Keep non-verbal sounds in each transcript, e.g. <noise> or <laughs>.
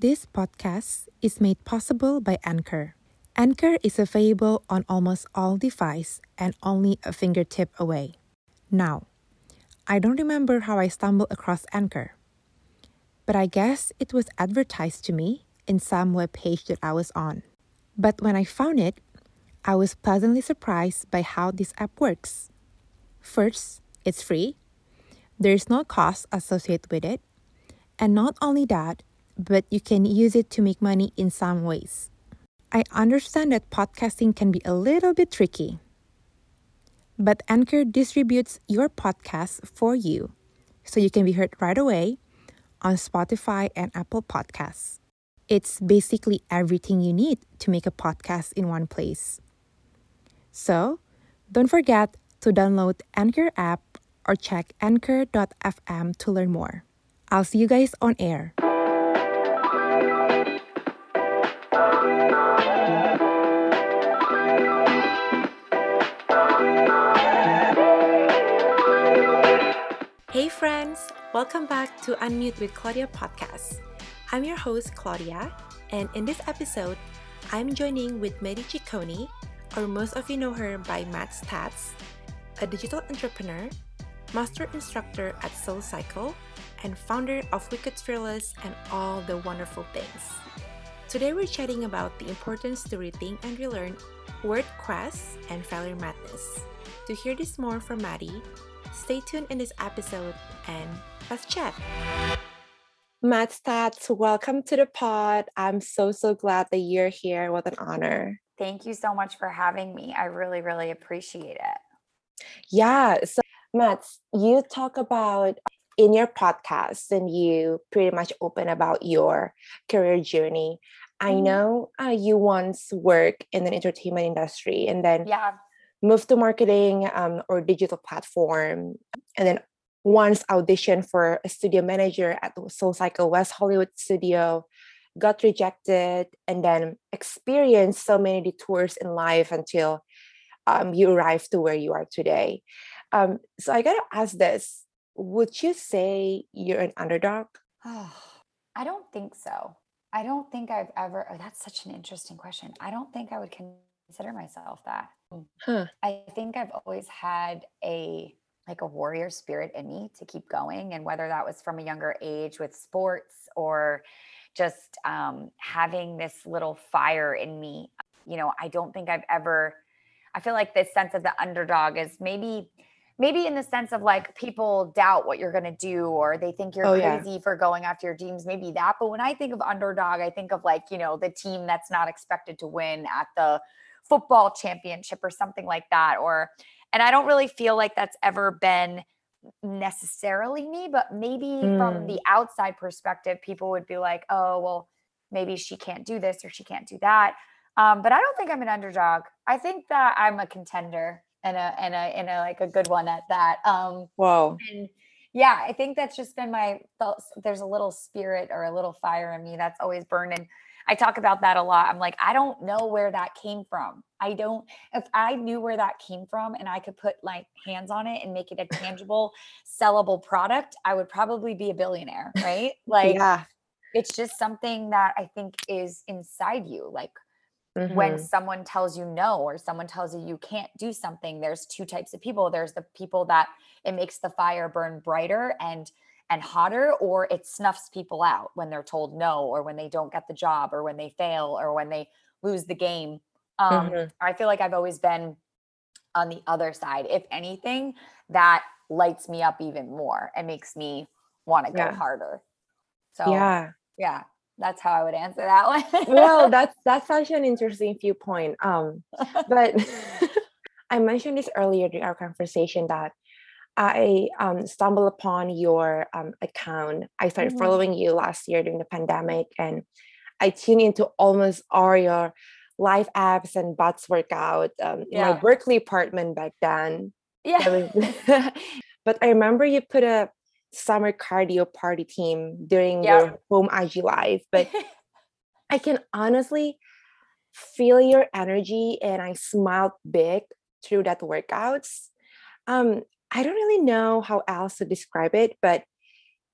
This podcast is made possible by Anchor. Anchor is available on almost all devices and only a fingertip away. Now, I don't remember how I stumbled across Anchor, but I guess it was advertised to me in some web page that I was on. But when I found it, I was pleasantly surprised by how this app works. First, it's free. There's no cost associated with it. And not only that, but you can use it to make money in some ways. I understand that podcasting can be a little bit tricky. But Anchor distributes your podcast for you so you can be heard right away on Spotify and Apple Podcasts. It's basically everything you need to make a podcast in one place. So, don't forget to download Anchor app or check anchor.fm to learn more. I'll see you guys on air. Hey friends, welcome back to Unmute with Claudia podcast. I'm your host Claudia, and in this episode, I'm joining with Maddie Ciccone, or most of you know her by Matt Stats, a digital entrepreneur, master instructor at SoulCycle, and founder of Wicked Fearless and all the wonderful things. Today we're chatting about the importance to rethink and relearn WordQuest and failure madness. To hear this more from Maddie, stay tuned in this episode and let's chat. Matt Stats, welcome to the pod. I'm so, so glad that you're here. What an honor. Thank you so much for having me. I really, really appreciate it. Yeah. So, Matt, you talk about in your podcast and you pretty much open about your career journey. I mm-hmm. know uh, you once worked in the entertainment industry and then yeah. Moved to marketing um, or digital platform and then once auditioned for a studio manager at the SoulCycle West Hollywood studio, got rejected, and then experienced so many detours in life until um, you arrived to where you are today. Um, so I gotta ask this: Would you say you're an underdog? <sighs> I don't think so. I don't think I've ever. Oh, that's such an interesting question. I don't think I would consider myself that. Huh. I think I've always had a like a warrior spirit in me to keep going. And whether that was from a younger age with sports or just um, having this little fire in me, you know, I don't think I've ever, I feel like this sense of the underdog is maybe maybe in the sense of like people doubt what you're going to do or they think you're oh, crazy yeah. for going after your dreams maybe that but when i think of underdog i think of like you know the team that's not expected to win at the football championship or something like that or and I don't really feel like that's ever been necessarily me, but maybe mm. from the outside perspective, people would be like, oh, well, maybe she can't do this or she can't do that. Um, but I don't think I'm an underdog. I think that I'm a contender and a and a and a like a good one at that. Um Whoa. And yeah, I think that's just been my there's a little spirit or a little fire in me that's always burning I talk about that a lot. I'm like, I don't know where that came from. I don't, if I knew where that came from and I could put like hands on it and make it a <laughs> tangible, sellable product, I would probably be a billionaire, right? <laughs> Like, yeah. it's just something that I think is inside you. Like, Mm-hmm. when someone tells you no or someone tells you you can't do something there's two types of people there's the people that it makes the fire burn brighter and and hotter or it snuffs people out when they're told no or when they don't get the job or when they fail or when they lose the game um, mm-hmm. i feel like i've always been on the other side if anything that lights me up even more and makes me want to go yeah. harder so yeah yeah that's how i would answer that one well <laughs> that's that's such an interesting viewpoint um but <laughs> i mentioned this earlier in our conversation that I um, stumbled upon your um, account. I started mm-hmm. following you last year during the pandemic, and I tuned into almost all your live apps and bots workout um, yeah. in my Berkeley apartment back then. Yeah. <laughs> but I remember you put a summer cardio party team during yeah. your home IG live. But <laughs> I can honestly feel your energy, and I smiled big through that workouts. Um, I don't really know how else to describe it, but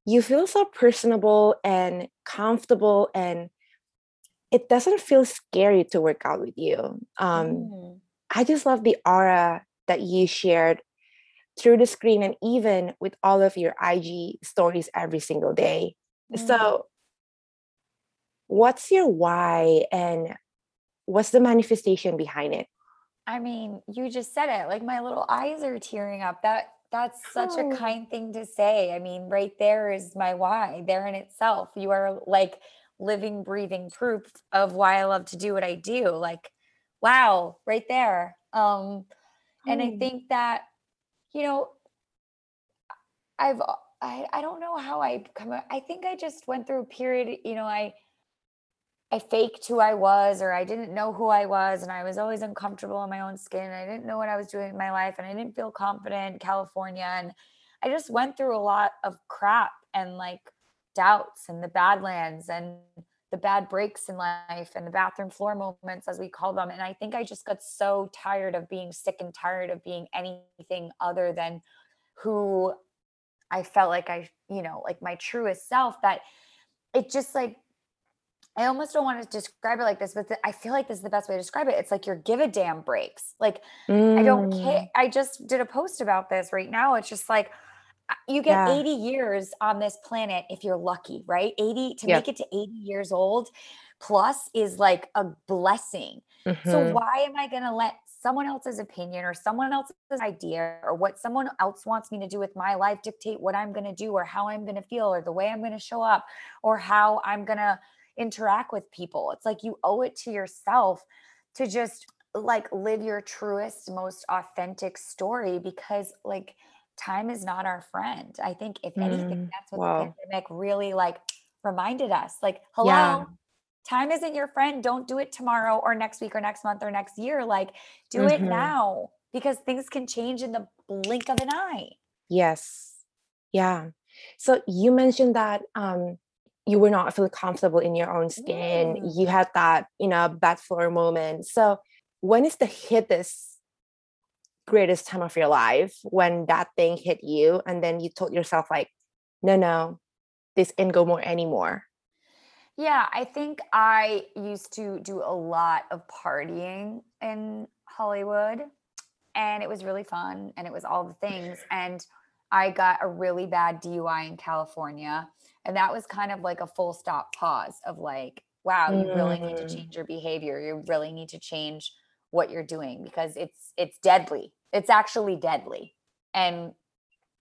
you feel so personable and comfortable and it doesn't feel scary to work out with you. Um, mm. I just love the aura that you shared through the screen and even with all of your IG stories every single day. Mm. So, what's your why and what's the manifestation behind it? I mean, you just said it. Like my little eyes are tearing up. That that's such oh. a kind thing to say. I mean, right there is my why there in itself. You are like living, breathing proof of why I love to do what I do. Like, wow, right there. Um, and I oh. think that, you know, I've I, I don't know how I come I think I just went through a period, you know, I I faked who I was or I didn't know who I was and I was always uncomfortable in my own skin. I didn't know what I was doing in my life and I didn't feel confident in California and I just went through a lot of crap and like doubts and the badlands and the bad breaks in life and the bathroom floor moments as we call them and I think I just got so tired of being sick and tired of being anything other than who I felt like I, you know, like my truest self that it just like I almost don't want to describe it like this, but I feel like this is the best way to describe it. It's like your give a damn breaks. Like mm. I don't care. Mm. I just did a post about this right now. It's just like you get yeah. 80 years on this planet if you're lucky, right? 80 to yep. make it to 80 years old plus is like a blessing. Mm-hmm. So why am I going to let someone else's opinion or someone else's idea or what someone else wants me to do with my life dictate what I'm going to do or how I'm going to feel or the way I'm going to show up or how I'm going to interact with people. It's like you owe it to yourself to just like live your truest, most authentic story because like time is not our friend. I think if anything, mm, that's what the pandemic really like reminded us. Like, hello, yeah. time isn't your friend. Don't do it tomorrow or next week or next month or next year. Like, do mm-hmm. it now because things can change in the blink of an eye. Yes. Yeah. So you mentioned that um you were not feeling comfortable in your own skin. Mm. You had that, you know, bad floor moment. So when is the hit this greatest time of your life when that thing hit you and then you told yourself like, no, no, this ain't go more anymore? Yeah, I think I used to do a lot of partying in Hollywood and it was really fun and it was all the things. And I got a really bad DUI in California and that was kind of like a full stop pause of like, wow, you really need to mm. change your behavior. You really need to change what you're doing because it's it's deadly. It's actually deadly. And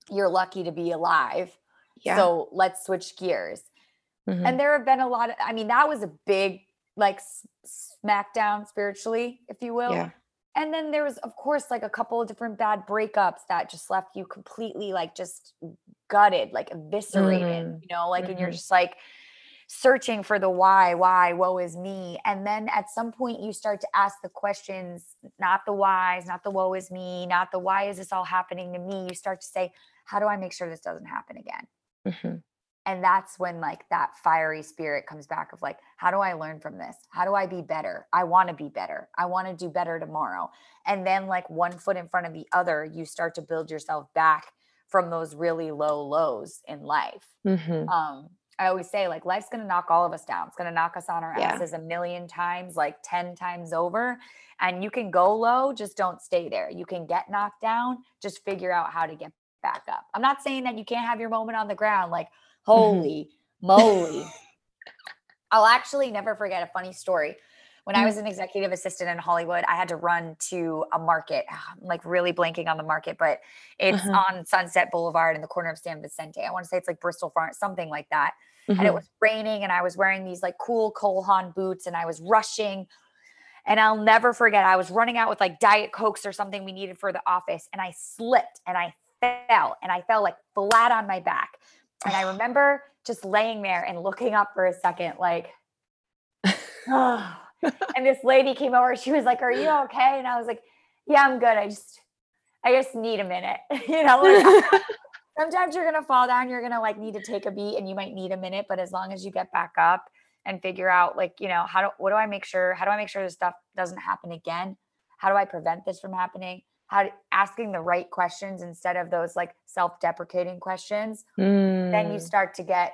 you're lucky to be alive. Yeah. So let's switch gears. Mm-hmm. And there have been a lot of I mean, that was a big like smackdown spiritually, if you will. Yeah. And then there was, of course, like a couple of different bad breakups that just left you completely like just gutted, like eviscerated, mm-hmm. you know, like, mm-hmm. and you're mm-hmm. just like searching for the why, why, woe is me. And then at some point you start to ask the questions, not the whys, not the woe is me, not the why is this all happening to me. You start to say, how do I make sure this doesn't happen again? Mm-hmm and that's when like that fiery spirit comes back of like how do i learn from this how do i be better i want to be better i want to do better tomorrow and then like one foot in front of the other you start to build yourself back from those really low lows in life mm-hmm. um i always say like life's going to knock all of us down it's going to knock us on our yeah. asses a million times like 10 times over and you can go low just don't stay there you can get knocked down just figure out how to get back up i'm not saying that you can't have your moment on the ground like Mm-hmm. Holy moly. I'll actually never forget a funny story. When I mm. was an executive assistant in Hollywood, I had to run to a market. <sighs> I'm like really blanking on the market, but it's uh-huh. on Sunset Boulevard in the corner of San Vicente. I want to say it's like Bristol Farm, something like that. Mm-hmm. And it mm-hmm. was raining, and I was wearing these like cool Cole Haan boots, and I was rushing. And I'll never forget, I was running out with like Diet Cokes or something we needed for the office, and I slipped and I fell, and I fell like flat on my back. And I <sighs> remember just laying there and looking up for a second, like, <laughs> <sighs> oh. And this lady came over. She was like, Are you okay? And I was like, Yeah, I'm good. I just, I just need a minute. <laughs> you know, like, <laughs> sometimes you're gonna fall down, you're gonna like need to take a beat and you might need a minute, but as long as you get back up and figure out like, you know, how do what do I make sure, how do I make sure this stuff doesn't happen again? How do I prevent this from happening? how asking the right questions instead of those like self-deprecating questions mm. then you mm. start to get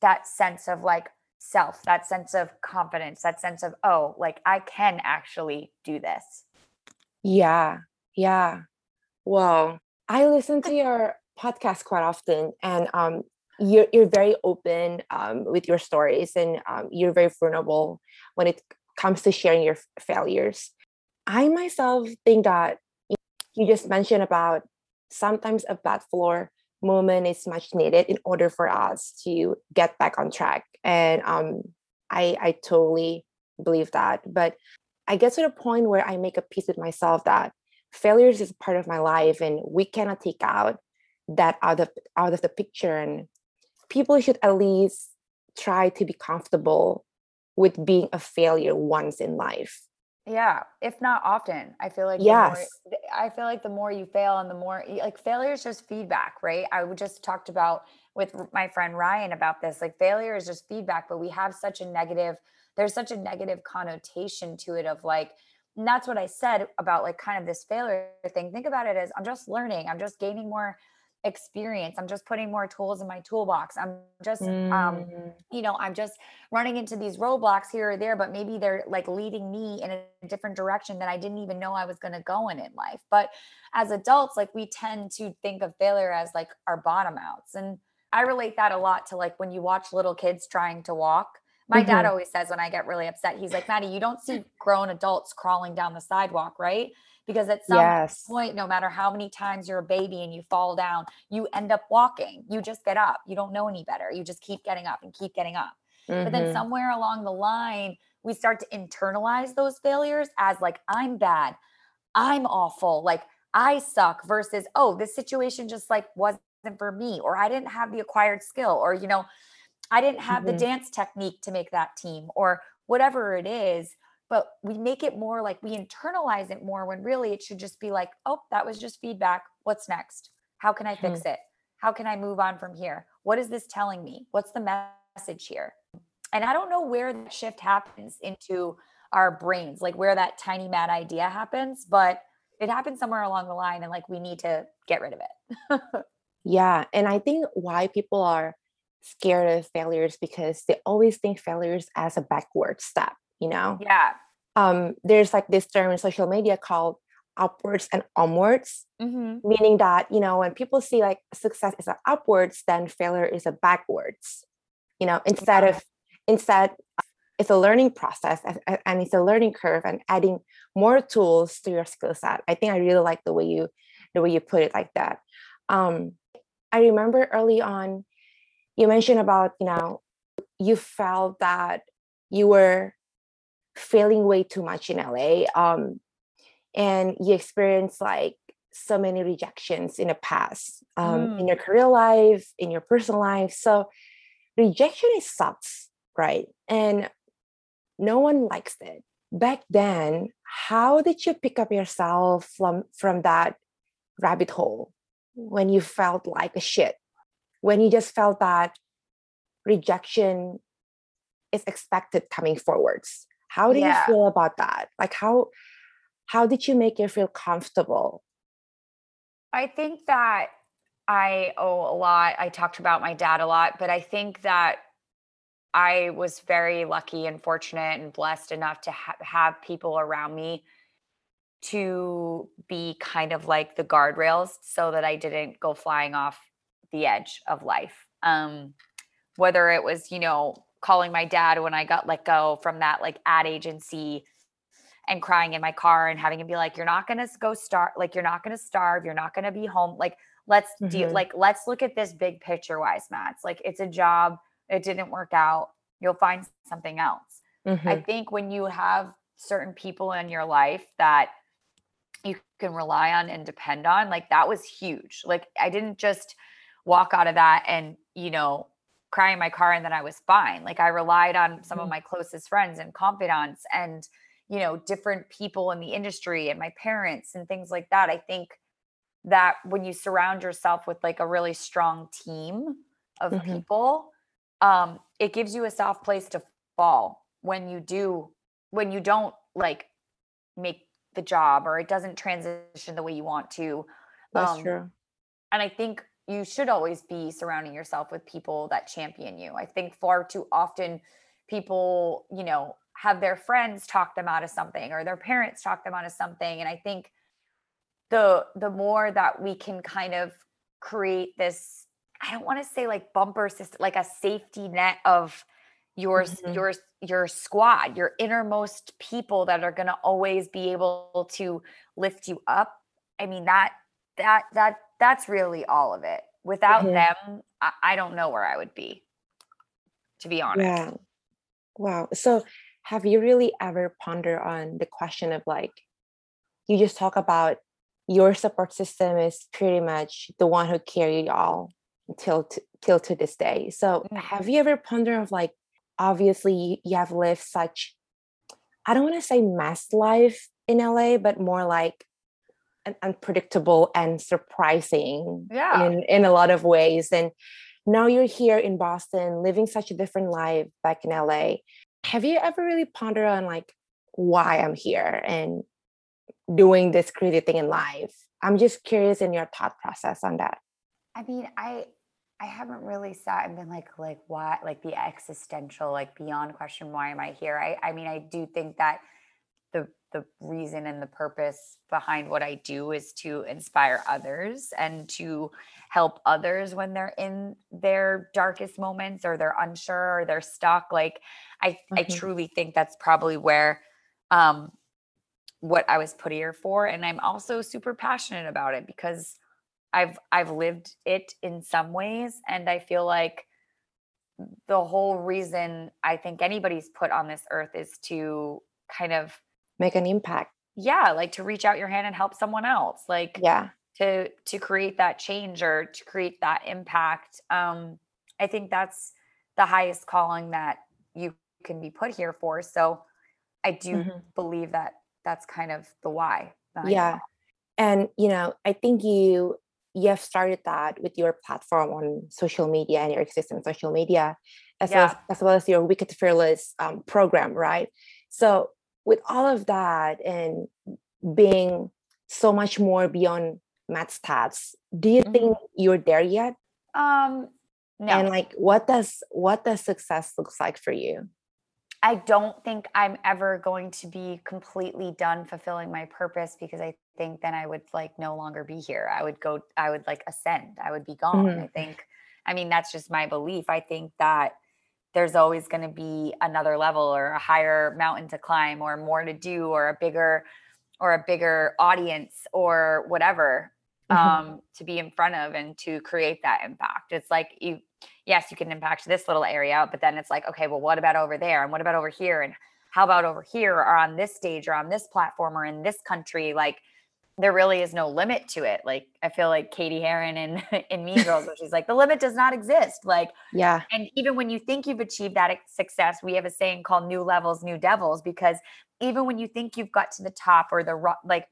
that sense of like self that sense of confidence that sense of oh like i can actually do this. Yeah yeah. Well i listen to your podcast quite often and um you're, you're very open um, with your stories and um, you're very vulnerable when it comes to sharing your failures. I myself think that you just mentioned about sometimes a bad floor moment is much needed in order for us to get back on track. And um, I, I totally believe that. But i get to the point where i make a peace with myself that failures is part of my life and we cannot take out that out of out of the picture. And people should at least try to be comfortable with being a failure once in life yeah, if not often. I feel like yes. More, I feel like the more you fail and the more like failure is just feedback, right? I just talked about with my friend Ryan about this. Like failure is just feedback, but we have such a negative there's such a negative connotation to it of like and that's what I said about like kind of this failure thing. Think about it as I'm just learning. I'm just gaining more experience. I'm just putting more tools in my toolbox. I'm just um, mm. um you know i'm just running into these roadblocks here or there but maybe they're like leading me in a different direction that i didn't even know i was going to go in in life. But as adults like we tend to think of failure as like our bottom outs and i relate that a lot to like when you watch little kids trying to walk. My mm-hmm. dad always says when i get really upset he's like maddie you don't see grown adults crawling down the sidewalk right because at some yes. point no matter how many times you're a baby and you fall down you end up walking you just get up you don't know any better you just keep getting up and keep getting up mm-hmm. but then mm-hmm. somewhere along the line we start to internalize those failures as like i'm bad i'm awful like i suck versus oh this situation just like wasn't for me or i didn't have the acquired skill or you know i didn't have mm-hmm. the dance technique to make that team or whatever it is but we make it more like we internalize it more when really it should just be like, oh, that was just feedback. What's next? How can I fix hmm. it? How can I move on from here? What is this telling me? What's the message here? And I don't know where the shift happens into our brains, like where that tiny mad idea happens, but it happens somewhere along the line and like we need to get rid of it. <laughs> yeah. And I think why people are scared of failures because they always think failures as a backward step you know yeah um there's like this term in social media called upwards and onwards mm-hmm. meaning that you know when people see like success is a upwards then failure is a backwards you know instead yeah. of instead it's a learning process and it's a learning curve and adding more tools to your skill set i think i really like the way you the way you put it like that um i remember early on you mentioned about you know you felt that you were failing way too much in LA. Um, and you experience like so many rejections in the past, um, mm. in your career life, in your personal life. So rejection is sucks, right? And no one likes it. Back then, how did you pick up yourself from from that rabbit hole when you felt like a shit? When you just felt that rejection is expected coming forwards how do yeah. you feel about that? Like how how did you make it feel comfortable? I think that i owe a lot i talked about my dad a lot but i think that i was very lucky and fortunate and blessed enough to ha- have people around me to be kind of like the guardrails so that i didn't go flying off the edge of life. Um whether it was you know calling my dad when I got let go from that like ad agency and crying in my car and having him be like, you're not going to go start, like, you're not going to starve. You're not going to be home. Like, let's mm-hmm. deal, like, let's look at this big picture wise, Matt. It's like, it's a job. It didn't work out. You'll find something else. Mm-hmm. I think when you have certain people in your life that you can rely on and depend on, like, that was huge. Like, I didn't just walk out of that and, you know, cry in my car and then I was fine. Like I relied on some mm-hmm. of my closest friends and confidants and, you know, different people in the industry and my parents and things like that. I think that when you surround yourself with like a really strong team of mm-hmm. people, um, it gives you a soft place to fall when you do, when you don't like make the job or it doesn't transition the way you want to. That's um, true. And I think you should always be surrounding yourself with people that champion you. I think far too often people, you know, have their friends talk them out of something or their parents talk them out of something. And I think the the more that we can kind of create this, I don't want to say like bumper system, like a safety net of your mm-hmm. your your squad, your innermost people that are gonna always be able to lift you up. I mean that that that that's really all of it. Without mm-hmm. them, I, I, don't know where I would be, to be honest. Yeah. Wow. So have you really ever pondered on the question of like you just talk about your support system is pretty much the one who carry y'all till t- till to this day. So mm-hmm. have you ever pondered of like obviously you have lived such I don't want to say mass life in LA, but more like unpredictable and surprising yeah. in, in a lot of ways. And now you're here in Boston, living such a different life back in LA. Have you ever really pondered on like why I'm here and doing this crazy thing in life? I'm just curious in your thought process on that. I mean, I I haven't really sat and been like like why like the existential like beyond question why am I here? I I mean I do think that the the reason and the purpose behind what I do is to inspire others and to help others when they're in their darkest moments or they're unsure or they're stuck like I mm-hmm. I truly think that's probably where um what I was put here for and I'm also super passionate about it because I've I've lived it in some ways and I feel like the whole reason I think anybody's put on this earth is to kind of make an impact yeah like to reach out your hand and help someone else like yeah to to create that change or to create that impact um i think that's the highest calling that you can be put here for so i do mm-hmm. believe that that's kind of the why yeah and you know i think you you have started that with your platform on social media and your existing social media as, yeah. well, as, as well as your wicked fearless um, program right so with all of that and being so much more beyond Matt Stats do you mm-hmm. think you're there yet? Um no. and like what does what does success looks like for you? I don't think i'm ever going to be completely done fulfilling my purpose because i think then i would like no longer be here. I would go i would like ascend. I would be gone. Mm-hmm. i think i mean that's just my belief. I think that there's always going to be another level or a higher mountain to climb or more to do or a bigger or a bigger audience or whatever mm-hmm. um, to be in front of and to create that impact. It's like you yes you can impact this little area but then it's like okay well what about over there? And what about over here? And how about over here or on this stage or on this platform or in this country? Like there really is no limit to it. Like I feel like Cady Heron in in Mean Girls, where she's like, the limit does not exist. Like, yeah. And even when you think you've achieved that success, we have a saying called "new levels, new devils," because even when you think you've got to the top or the like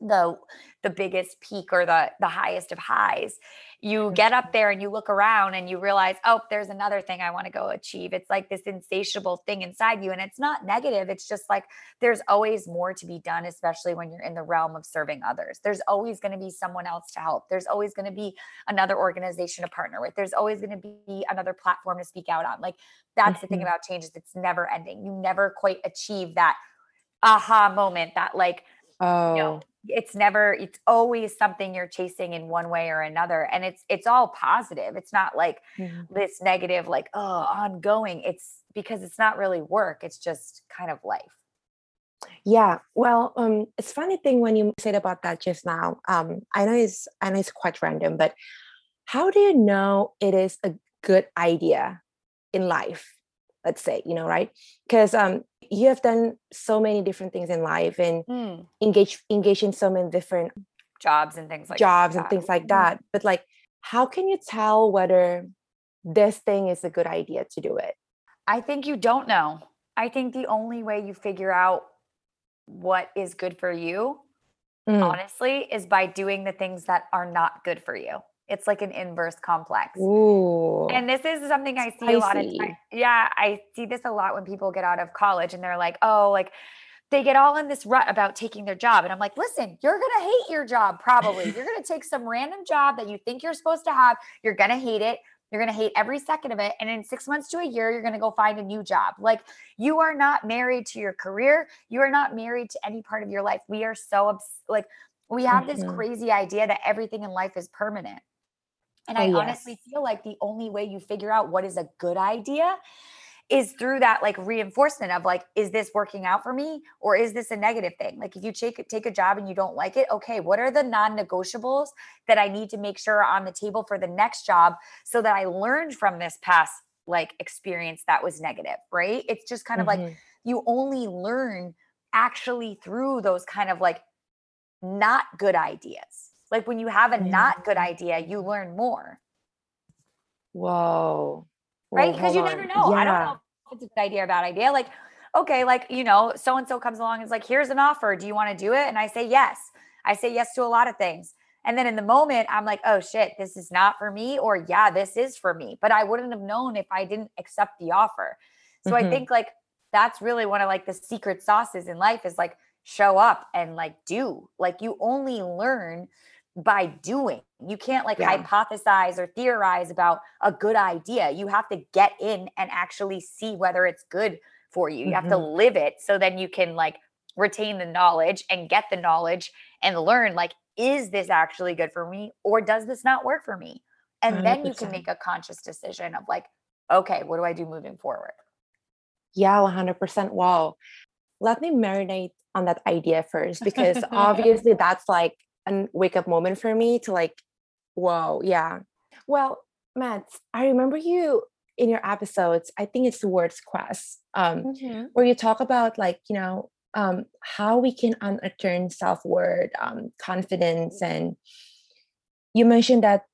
the the biggest peak or the the highest of highs. You get up there and you look around and you realize oh there's another thing i want to go achieve. It's like this insatiable thing inside you and it's not negative it's just like there's always more to be done especially when you're in the realm of serving others. There's always going to be someone else to help. There's always going to be another organization to partner with. There's always going to be another platform to speak out on. Like that's mm-hmm. the thing mm-hmm. about change is it's never ending. You never quite achieve that aha moment that like oh you know, it's never it's always something you're chasing in one way or another and it's it's all positive. It's not like mm-hmm. this negative like oh ongoing. It's because it's not really work it's just kind of life. Yeah well um it's funny thing when you said about that just now um i know it's i know it's quite random but how do you know it is a good idea in life let's say you know right because um you have done so many different things in life and mm. engage engage in so many different jobs and things like jobs that. and things like that mm. but like how can you tell whether this thing is a good idea to do it i think you don't know i think the only way you figure out what is good for you mm. honestly is by doing the things that are not good for you it's like an inverse complex. Ooh. And this is something I see Spicy. a lot of time. Yeah, I see this a lot when people get out of college and they're like, "Oh, like they get all in this rut about taking their job. And I'm like, listen, you're going to hate your job probably. You're going to take some random job that you think you're supposed to have. You're going to hate it. You're going to hate every second of it. And in six months to a year, you're going to go find a new job. Like you are not married to your career. You are not married to any part of your life. We are so obs- like, we have mm-hmm. this crazy idea that everything in life is permanent. And oh, I yes. honestly feel like the only way you figure out what is a good idea is through that like reinforcement of like is this working out for me or is this a negative thing like if you take take a job and you don't like it okay what are the non-negotiables that i need to make sure are on the table for the next job so that i learned from this past like experience that was negative right it's just kind of mm-hmm. like you only learn actually through those kind of like not good ideas like when you have a not good idea you learn more whoa right? Because you never know. Yeah. I don't know if it's a good idea or bad idea. Like, okay, like, you know, so and so comes along and is like, here's an offer. Do you want to do it? And I say yes. I say yes to a lot of things. And then in the moment, I'm like, oh shit, this is not for me, or yeah, this is for me. But I wouldn't have known if I didn't accept the offer. So mm-hmm. I think like that's really one of like the secret sauces in life is like show up and like do. Like you only learn by doing. You can't like yeah. hypothesize or theorize about a good idea. You have to get in and actually see whether it's good for you. You mm-hmm. have to mm-hmm. live it so then you can like retain the knowledge and get the knowledge and learn like is this actually good for me or does this not work for me? And 100%. then you can make a conscious decision of like okay, what do I do moving forward? Yeah, 100%. Wow. Let me marinate on that idea first <laughs> because obviously that's like a wake up moment for me to like, whoa, yeah. Well, Matt, I remember you in your episodes, I think it's the words quest, um, mm-hmm. where you talk about like, you know, um, how we can unearn self-worth, um, confidence, and you mentioned that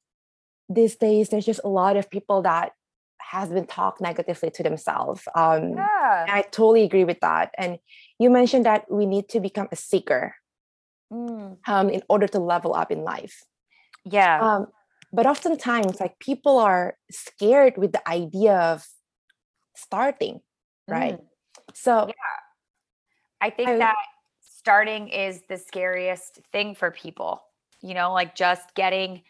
these days there's just a lot of people that has been talked negatively to themselves. Um, yeah. I totally agree with that. And you mentioned that we need to become a seeker mm. um, in order to level up in life. Yeah. Um, but oftentimes, like people are scared with the idea of starting, right? Mm. So, yeah. I think I, that starting is the scariest thing for people. You know, like just getting.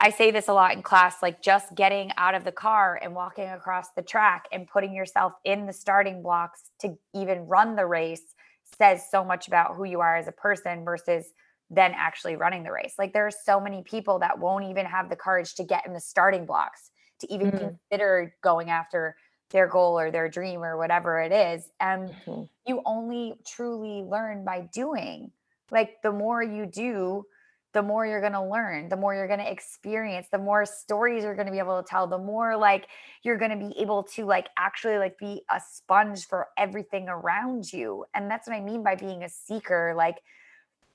I say this a lot in class like just getting out of the car and walking across the track and putting yourself in the starting blocks to even run the race says so much about who you are as a person versus then actually running the race. Like there are so many people that won't even have the courage to get in the starting blocks to even mm-hmm. consider going after their goal or their dream or whatever it is. And mm-hmm. you only truly learn by doing. Like the more you do, the more you're going to learn, the more you're going to experience, the more stories you're going to be able to tell, the more like you're going to be able to like actually like be a sponge for everything around you. And that's what I mean by being a seeker. Like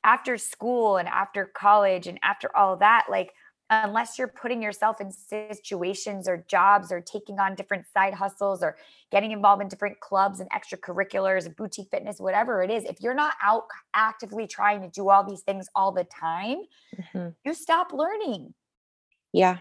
after school and after college and after all that, like unless you're putting yourself in situations or jobs or taking on different side hustles or getting involved in different clubs and extracurriculars and boutique fitness whatever it is if you're not out actively trying to do all these things all the time mm-hmm. you stop learning. Yeah.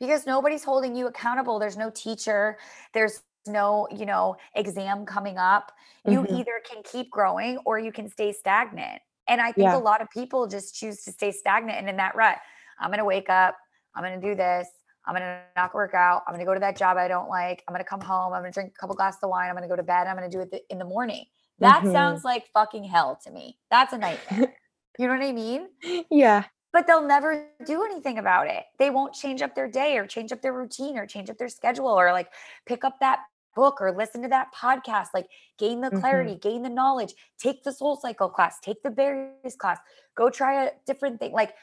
Because nobody's holding you accountable. There's no teacher. There's no you know exam coming up. You mm-hmm. either can keep growing or you can stay stagnant. And i think yeah. a lot of people just choose to stay stagnant and in that rut I'm going to wake up. I'm going to do this. I'm going to not work out. I'm going to go to that job I don't like. I'm going to come home. I'm going to drink a couple glasses of wine. I'm going to go to bed. I'm going to do it in the morning. That mm-hmm. sounds like fucking hell to me. That's a nightmare. <laughs> you know what I mean? Yeah. But they'll never do anything about it. They won't change up their day or change up their routine or change up their schedule or like pick up that book or listen to that podcast. Like gain the clarity, mm-hmm. gain the knowledge, take the soul cycle class, take the berries class, go try a different thing. Like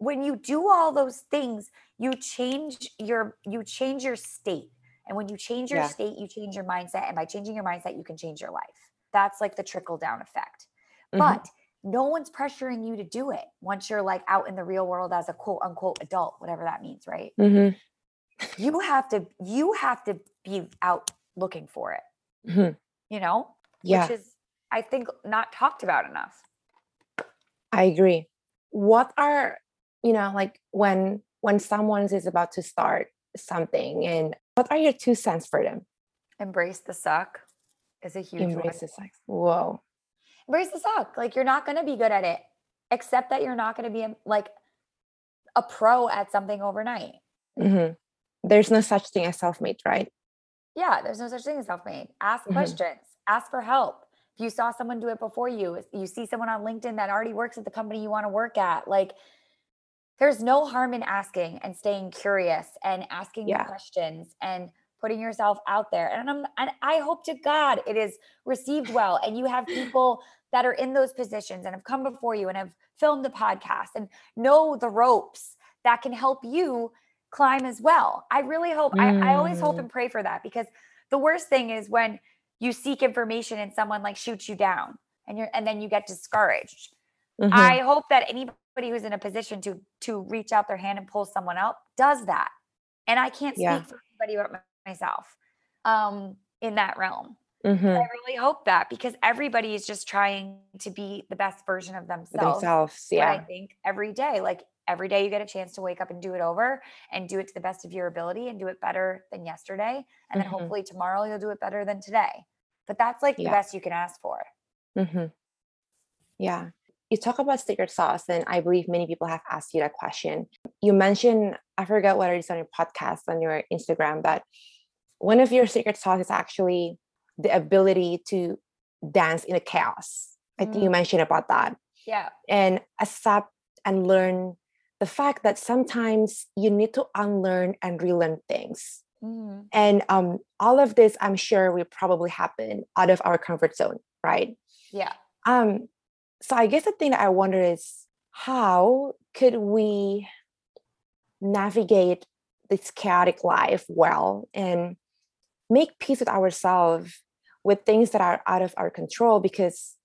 when you do all those things you change your you change your state and when you change your yeah. state you change your mindset and by changing your mindset you can change your life that's like the trickle down effect mm-hmm. but no one's pressuring you to do it once you're like out in the real world as a quote unquote adult whatever that means right mm-hmm. you have to you have to be out looking for it mm-hmm. you know yeah. which is i think not talked about enough i agree what are you know like when when someone is about to start something and what are your two cents for them embrace the suck is a huge embrace one. the suck. Whoa. Embrace the suck. Like you're not going to be good at it. except that you're not going to be like a pro at something overnight. Mm-hmm. There's no such thing as self-made, right? Yeah, there's no such thing as self-made. Ask mm-hmm. questions. Ask for help. If you saw someone do it before you, you see someone on LinkedIn that already works at the company you want to work at, like there's no harm in asking and staying curious and asking yeah. questions and putting yourself out there. And I'm and I hope to God it is received well and you have people that are in those positions and have come before you and have filmed the podcast and know the ropes that can help you climb as well. I really hope mm. I, I always hope mm. and pray for that because the worst thing is when you seek information and someone like shoots you down and you're and then you get discouraged. Mm-hmm. I hope that anybody who's in a position to to reach out their hand and pull someone out does that. And I can't speak yeah. for anybody but myself um in that realm. Mm-hmm. I really hope that because everybody is just trying to be the best version of themselves. Themselves, yeah. I think every day, like every day, you get a chance to wake up and do it over and do it to the best of your ability and do it better than yesterday. And then mm-hmm. hopefully tomorrow you'll do it better than today. But that's like yeah. the best you can ask for. Mm-hmm. Yeah. You talk about secret sauce, and I believe many people have asked you that question. You mentioned, I forget whether it's on your podcast, on your Instagram, that one of your secret sauce is actually the ability to dance in a chaos. I think you mm. mentioned about that. Yeah. And accept and learn the fact that sometimes you need to unlearn and relearn things. Mm. And um, all of this, I'm sure, will probably happen out of our comfort zone, right? Yeah. Um, so I guess the thing that I wonder is how could we navigate this chaotic life well and make peace with ourselves with things that are out of our control? Because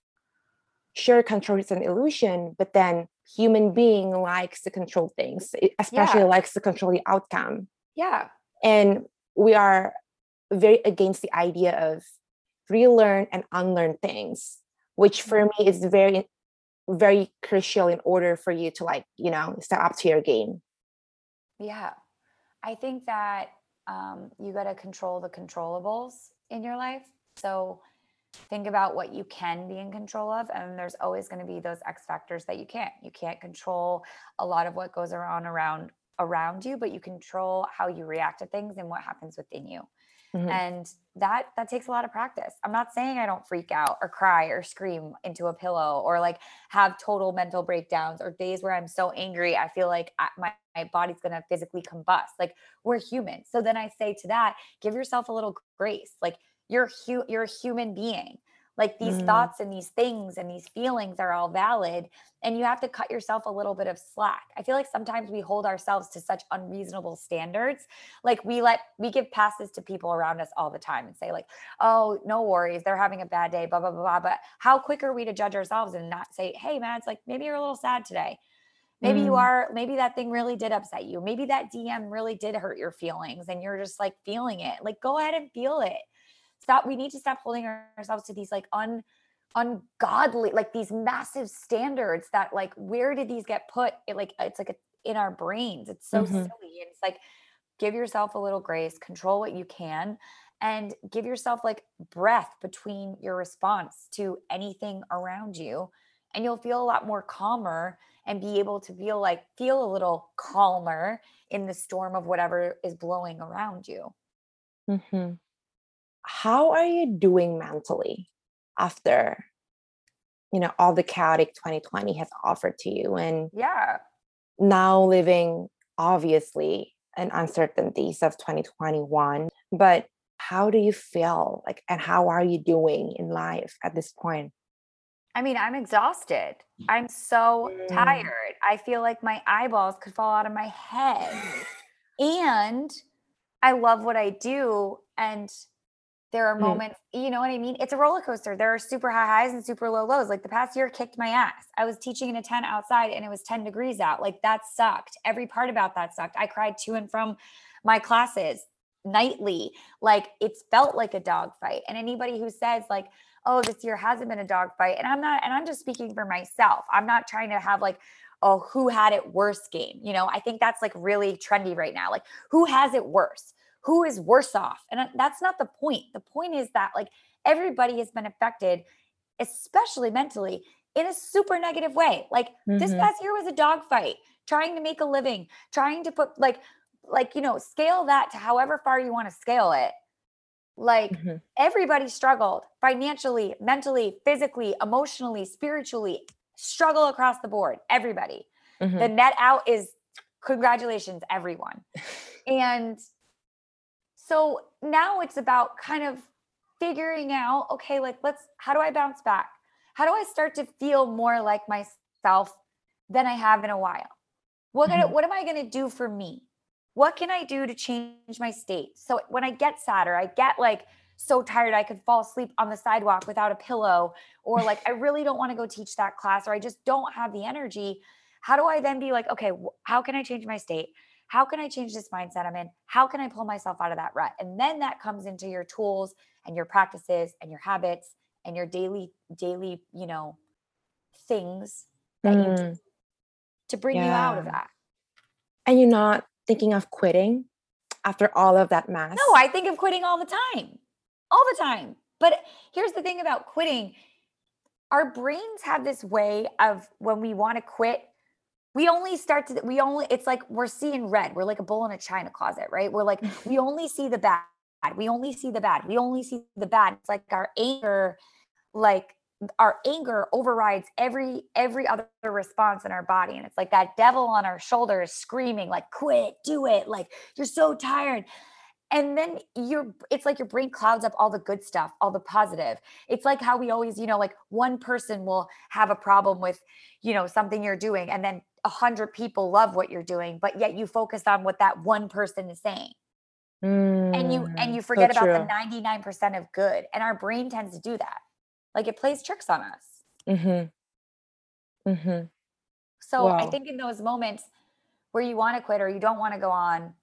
sure control is an illusion but then human being likes to control things especially yeah. likes to control the outcome. Yeah. And we are very against the idea of relearn and unlearn things which for mm-hmm. me is very very crucial in order for you to like you know step up to your game. Yeah. I think that um, you got to control the controllables in your life. So think about what you can be in control of and there's always going to be those x factors that you can't. You can't control a lot of what goes around around around you but you control how you react to things and what happens within you mm-hmm. and that that takes a lot of practice. I'm not saying i don't freak out or cry or scream into a pillow or like have total mental breakdowns or days where i'm so angry i feel like I, my, my body's going to physically combust. Like we're human. So then i say to that give yourself a little grace. Like you're hu- you're a human being like these mm. thoughts and these things and these feelings are all valid and you have to cut yourself a little bit of slack i feel like sometimes we hold ourselves to such unreasonable standards like we let we give passes to people around us all the time and say like oh no worries they're having a bad day blah blah blah, blah. but how quick are we to judge ourselves and not say hey man it's like maybe you're a little sad today maybe mm. you are maybe that thing really did upset you maybe that dm really did hurt your feelings and you're just like feeling it like go ahead and feel it stop we need to stop holding ourselves to these like un ungodly like these massive standards that like where did these get put? It like it's like a, in our brains. It's so mm-hmm. silly. And it's like give yourself a little grace control what you can and give yourself like breath between your response to anything around you. And you'll feel a lot more calmer and be able to feel like feel a little calmer in the storm of whatever is blowing around you. Mm-hmm how are you doing mentally after you know all the chaotic 2020 has offered to you and yeah. now living obviously in uncertainties of 2021 but how do you feel? Like and how are you doing in life at this point? I mean i'm exhausted. I'm so mm. tired. I feel like my eyeballs could fall out of my head. <laughs> And i love what i do and there are moments, mm. you know what I mean? It's a roller coaster. There are super high highs and super low lows. Like the past year kicked my ass. I was teaching in a tent outside and it was 10 degrees out. Like that sucked. Every part about that sucked. I cried to and from my classes nightly. Like it's felt like a dog fight. And anybody who says like, oh, this year hasn't been a dog fight. And I'm not, and I'm just speaking for myself. I'm not trying to have like, oh, who had it worse game. You know, I think that's like really trendy right now. Like who has it worse? Who is worse off. And that's not the point. The point is that like everybody has been affected, especially mentally, in a super negative way. Like mm-hmm. this past year was a dogfight, trying to make a living, trying to put like, like, you know, scale that to however far you want to scale it. Like mm-hmm. everybody struggled financially, mentally, physically, emotionally, spiritually, struggle across the board. Everybody. Mm-hmm. The net out is congratulations, everyone. <laughs> and so now it's about kind of figuring out okay, like, let's, how do I bounce back? How do I start to feel more like myself than I have in a while? What, mm-hmm. what am I going to do for me? What can I do to change my state? So when I get sadder, I get like so tired I could fall asleep on the sidewalk without a pillow, or like I really don't want to go teach that class, or I just don't have the energy. How do I then be like, okay, how can I change my state? How can I change this mindset I'm in? How can I pull myself out of that rut? And then that comes into your tools and your practices and your habits and your daily, daily, you know, things that mm. you do to bring yeah. you out of that. And you're not thinking of quitting after all of that mass? No, I think of quitting all the time. All the time. But here's the thing about quitting our brains have this way of when we want to quit, we only start to we only it's like we're seeing red. We're like a bull in a china closet right? We're like <laughs> we only see the bad. We only see the bad. We only see the bad. It's like our anger like our anger overrides every every other response in our body. And it's like that devil on our shoulder is screaming like quit do it. Like you're so tired. And then you're it's like your brain clouds up all the good stuff all the positive. It's like how we always you know like one person will have a problem with you know something you're doing and then a hundred people love what you're doing but yet you focus on what that one person is saying mm, and you and you mm, forget so about the 99% of good and our brain tends to do that like it plays tricks on us mm-hmm mm-hmm so wow. i think in those moments where you want to quit or you don't want to go on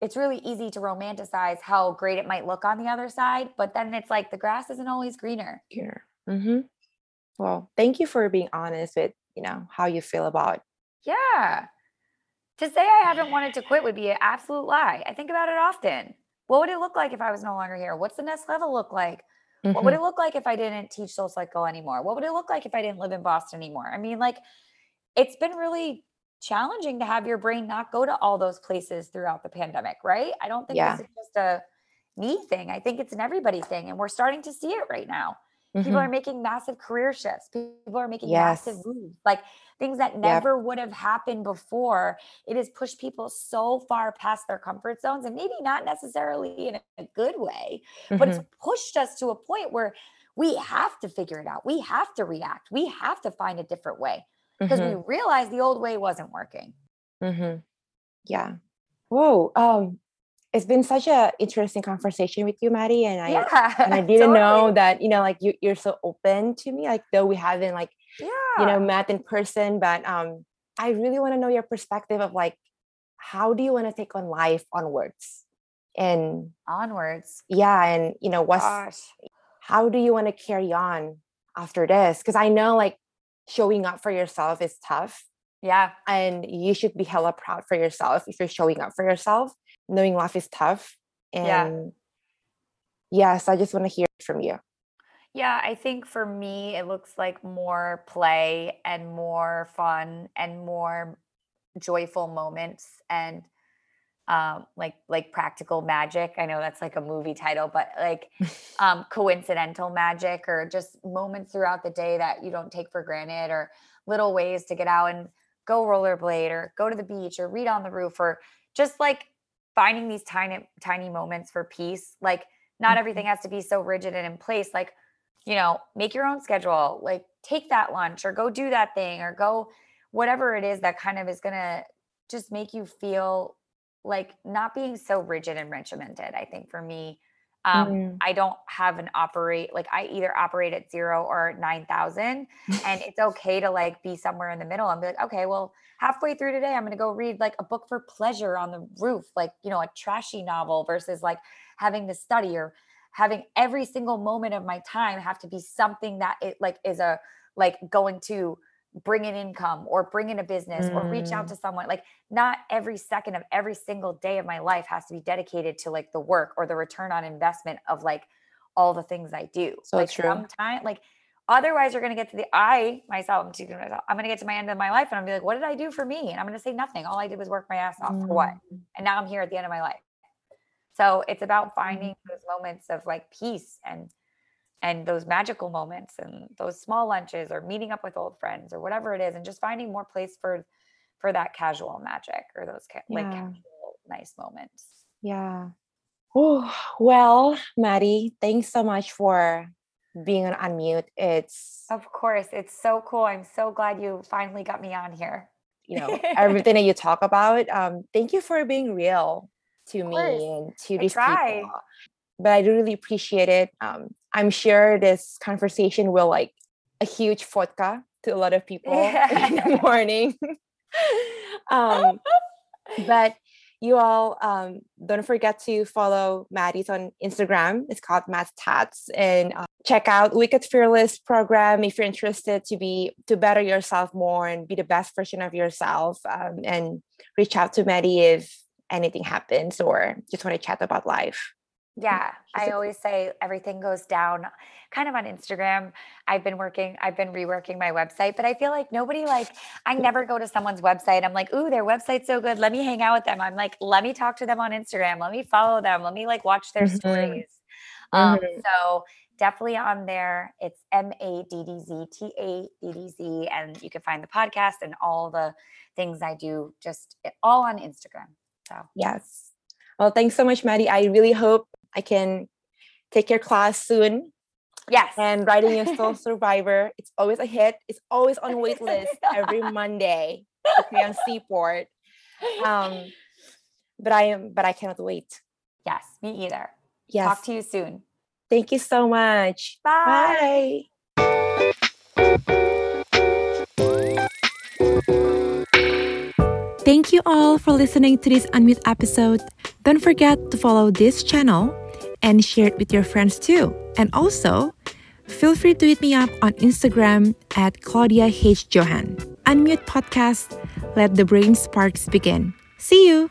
it's really easy to romanticize how great it might look on the other side, but then it's like the grass isn't always greener. Here. Mm-hmm. Well, thank you for being honest with, you know, how you feel about. Yeah. To say I haven't wanted to quit would be an absolute lie. I think about it often. What would it look like if I was no longer here? What's the next level look like? Mm-hmm. What would mm-hmm. it look like if I didn't teach SoulCycle anymore? What would it look like if I didn't live in Boston anymore? I mean, like, it's been really challenging to have your brain not go to all those places throughout the pandemic, right? I don't think yeah. this is just a me thing. I think it's an everybody thing. And we're starting to see it right now. Mm-hmm. People are making massive career shifts. People are making yes. massive moves, like things that never yep. would have happened before. It has pushed people so far past their comfort zones and maybe not necessarily in a good way, mm-hmm. but it's mm-hmm. pushed us to a point where we have to figure it out. We have to react. We have to find a different way because mm-hmm. we realized the old way wasn't working. Mm-hmm. Yeah. Whoa. Um, it's been such a interesting conversation with you, Maddie, and I yeah, and I <laughs> didn't totally. know that you know like you you're so open to me, like though we haven't like yeah. you know met in person, but um, I really want to know your perspective of like how do you want to take on life onwards and onwards, yeah, and you know what's Gosh. how do you want to carry on after this? Because I know like showing up for yourself is tough. Yeah. And you should be hella proud for yourself if you're showing up for yourself, knowing life is tough. And yeah. yes, I just want to hear from you. Yeah, I think for me, it looks like more play and more fun and more joyful moments and um, like like practical magic. I know that's like a movie title, but like <laughs> um, coincidental magic or just moments throughout the day that you don't take for granted or little ways to get out and go rollerblade or go to the beach or read on the roof or just like finding these tiny tiny moments for peace. Like not everything mm-hmm. has to be so rigid and in place. Like you know, make your own schedule. Like take that lunch or go do that thing or go whatever it is that kind of is gonna just make you feel like not being so rigid and regimented. I think for me, um, mm. I don't have an operate like I either operate at zero or nine thousand, and <laughs> it's okay to like be somewhere in the middle and be like, okay, well, halfway through today, I'm gonna go read like a book for pleasure on the roof, like you know, a trashy novel versus like having to study or having every single moment of my time have to be something that it like is a like going to bring in income or bring in a business mm. or reach out mm. to someone like not every second of every single day of my life has to be dedicated to like the work or the return on investment of like all the things I do. So like true. Sometimes, like otherwise, you're gonna get to the I myself. I'm speaking myself. I'm gonna get to my end of my life, and I'm be like, what did I do for me? And I'm gonna say nothing. All I did was work my ass off mm. for what? Mm. And now I'm here at the end of my life. So it's about finding mm. those moments of like peace and and those magical moments and those small lunches or meeting up with old friends or whatever it is and just finding more place for for that casual magic or those ca- yeah. like casual nice moments. Yeah. Oh well maddie thanks so much for being on unmute. It's of course. It's so cool. I'm so glad you finally got me on here. You know <laughs> everything that you talk about um thank you for being real to me and to these people. but I really appreciate it. Um, I'm sure this conversation will like a huge vodka to a lot of people <laughs> yeah. in the morning. <laughs> um, but you all um, don't forget to follow Maddie's on Instagram. It's called Matt Stats, and uh, check out Wicked Fearless program if you're interested to be to better yourself more and be the best version of yourself. Um, and reach out to Maddie if anything happens or just want to chat about life. Yeah, I always say everything goes down kind of on Instagram. I've been working, I've been reworking my website, but I feel like nobody like I never go to someone's website. I'm like, "Ooh, their website's so good. Let me hang out with them." I'm like, "Let me talk to them on Instagram. Let me follow them. Let me like watch their mm-hmm. stories." Um, mm-hmm. so definitely on there. It's M A D D Z T A D D Z and you can find the podcast and all the things I do just all on Instagram. So, yes. Well, thanks so much, Maddie. I really hope I can take your class soon. Yes. And writing a soul <laughs> survivor. It's always a hit. It's always on waitlist <laughs> every Monday Okay, on Seaport. Um, but I am but I cannot wait. Yes, me either. Yes. Talk to you soon. Thank you so much. Bye. Bye. Thank you all for listening to this Unmute episode. Don't forget to follow this channel and share it with your friends too. And also, feel free to hit me up on Instagram at Claudia H. Johan. Unmute Podcast, let the brain sparks begin. See you!